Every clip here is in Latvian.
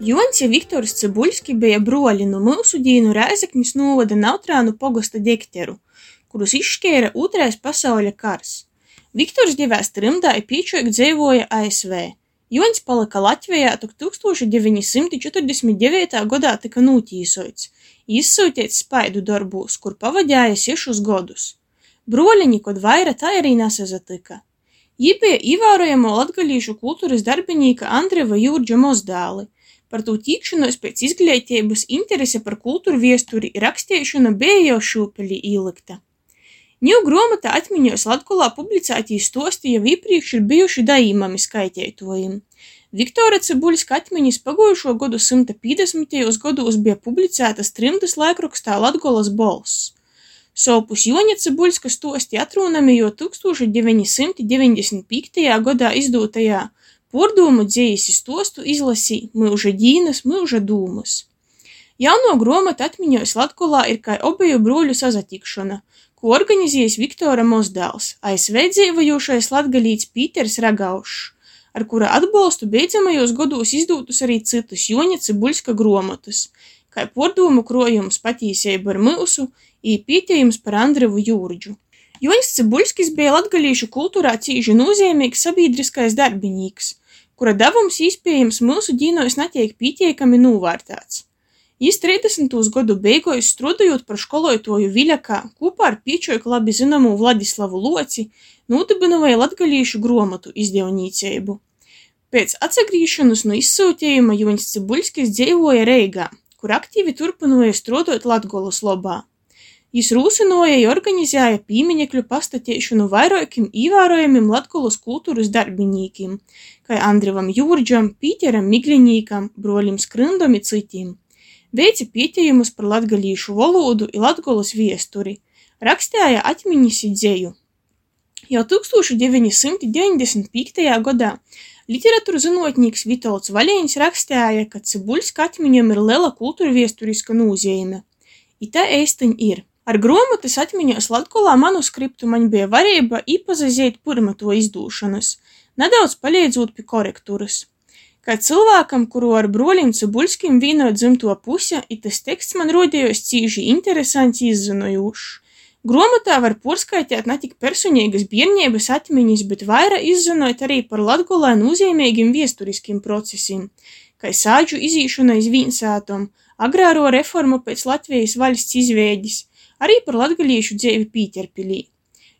Jons ja Viktors Cibuļski bija broļi no mūsu dīnu Rēzeknis novada Nautrānu pogosta dekteru, kurus izšķēra Otrais pasauļa kars. Viktors divēs trimdā i pīčuik dzeivoja ASV. Jons palika Latvijā tok 1949. gadā tika nūtīsoits, izsūtīts spaidu darbūs, kur pavadīja sešus godus. Broļiņi, kod vaira tā arī nesazatika. Jī bija ievērojamo latgalīšu kultūras darbinīka Andreva Jūrģa mozdāli. Par to tīkšanos pēc izglītības interese par kultūru viesturi i rakstiešana bija jau šūpeļi īlikta. Ņū gromata atmiņos Latgolā publicētī stosti jau iepriekš ir bijuši daīmami skaitētojumi. Viktora Cibuļska atmiņas pagojušo godu 150. gados bija publicētas trimdas laikrakstā Latgolas bolss. Sopus Joņa Cibuļska stosti atrūnami jau 1995. gadā izdūtajā Pordūmu dzējisi stostu izlasī Myuža dīnas, Myuža dūmas. Jauno gromata atmiņos Latgolā ir kai obeju brūļu sazatikšana, ko organizējis Viktora Mozdāls, ASV dzīvojošais latgalīts Pīters Ragaušs, ar kura atbalstu beidzamajos gados izdūtus arī citus Joņa Cibuļska gromotus, kā pordūmu krojums patīseiba ar mūsu i pītējums par Andrevu Jūrģu. Joņs Cibuļskis bija latgalīšu kultūrā cīži nozīmīgs sabiedriskais darbinīks, kura devums īspējams mūsu dīnos netiek pītiekami novērtēts. Jis 30. gadu beigās strādājot par skolotoju Viļakā kopā ar piečoju labi zināmu Vladislavu Loci, nodibināja latgalīšu gromotu izdevnīceibu. Pēc atsagrīšanas no izsūtījuma Joņs Cibuļskis dzīvoja Reigā, kur aktīvi turpināja strādāt Latgolas lobā. Jis rūsinoja i organizēja pīminekļu pastatēšanu vairākiem ievērojamiem Latgolas kultūras darbinīkiem, kā Andrevam Jūrģam, Pīteram Migļinīkam, broļim Skrindam i citiem. Veica pietejumus par latgalīšu valodu i Latgolas viesturi, rakstēja atmiņas i dzēju. Jau 1995. gadā literatūra zinotnīks Vitolds Vaļēņs rakstēja, ka Cibuļska atmiņam ir lela kultūra viesturiska nūzīme. I tā eistiņ ir. Ar gromotas atmiņos Latgolā manuskriptu man bija varība īpazazēt pirma to izdūšanas, nedaudz palīdzot pie korektūras. Kā cilvēkam, kuru ar broļiem Cibuļskim vīnot dzimto puse, i tas teksts man rodījos cīži interesants izzinojošs. Gromotā var porskaitīt ne tik personīgas bērnības atmiņas, bet vairāk izzinot arī par Latgolā nozīmīgiem viesturiskiem procesiem, kā sāģu izīšana iz vīnsātom, agrāro reformu pēc Latvijas valsts izveidis, arī par latgalīšu dzēvi Pīterpilī.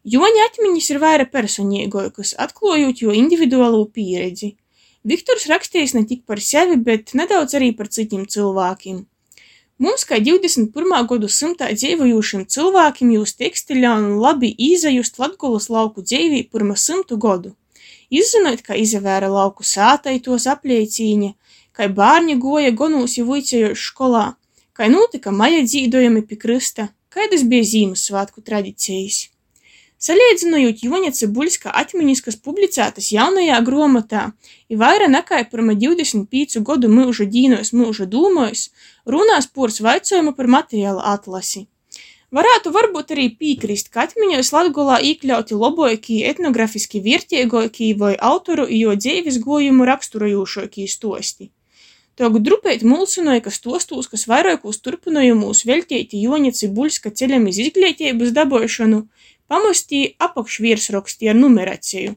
Joņa atmiņas ir vairāk personīgākas, atklājot jo individuālo pieredzi. Viktors rakstījis ne tik par sevi, bet nedaudz arī par citiem cilvēkiem. Mums, kā 21. gadu simtā dzīvojošiem cilvēkiem, jūs teksti ļaun labi izajust Latgolas lauku dzīvī pirma simtu godu. Izzinot, kā izavēra lauku sātai tos apliecīņa, kā bārņi goja gonūs jau vuicējos skolā, kā notika maja dzīdojumi pie krista, kādas bija Zīmessvētku tradīcijas. Salīdzinot Joņa Cibuļska atmiņas, publicētas jaunajā grāmatā, ir vairāk nekā pirmā 25 gadu mūža dīnos, mūža dūmos, runās pors vaicojumu par materiāla atlasi. Varētu varbūt arī piekrist, ka atmiņos Latgolā iekļauti lobojokī, etnografiski vērtīgākī vai autoru jo dzīves gojumu raksturojošākī stosti. Togu drupēt mulsinoja, ka stostūs, kas vairākos turpinājumos veltīti Joņa Cibuļska ceļam iz izglītības dabošanu, pamostī apakšvirsraksti ar numerāciju,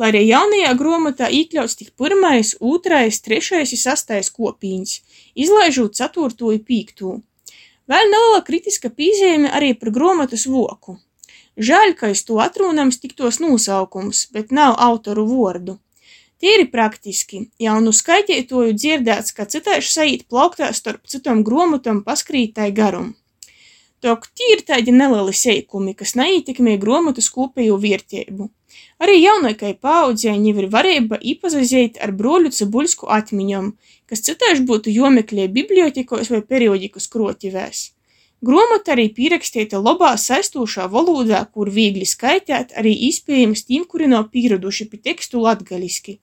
lai arī jaunajā grāmatā iekļauts tik pirmais, otrais, trešais un sastais kopīņas, izlaižot ceturto un pīktū. Vēl neliela kritiska pīzīme arī par grāmatas voku. Žēl, ka iz to atrunams tik tos nosaukums, bet nav autoru vārdu. Tīri praktiski, jau nu skaitītoju dzirdēts, ka citāši sajūt plauktā starp citam gromotam paskrītai garum. Tok tīri tādi nelieli seikumi, kas neietekmē gromotas kopējo vērtību. Arī jaunākai paaudzei jau ir varība īpazazīt ar broļu Cibuļsku atmiņām, kas citāši būtu jomeklē bibliotekos vai periodikas krotivēs. Gromata arī pierakstīta labā saistošā valodā, kur viegli skaitīt arī iespējams tiem, kuri nav pieraduši pie tekstu latgaliski.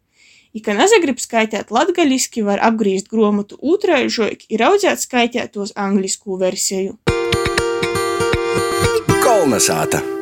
I, ka nezagrib skaitīt latgaliski, var apgriezt gromatu otraižoik ir audzēt skaitīt tos anglisku versiju. Kolnesāta!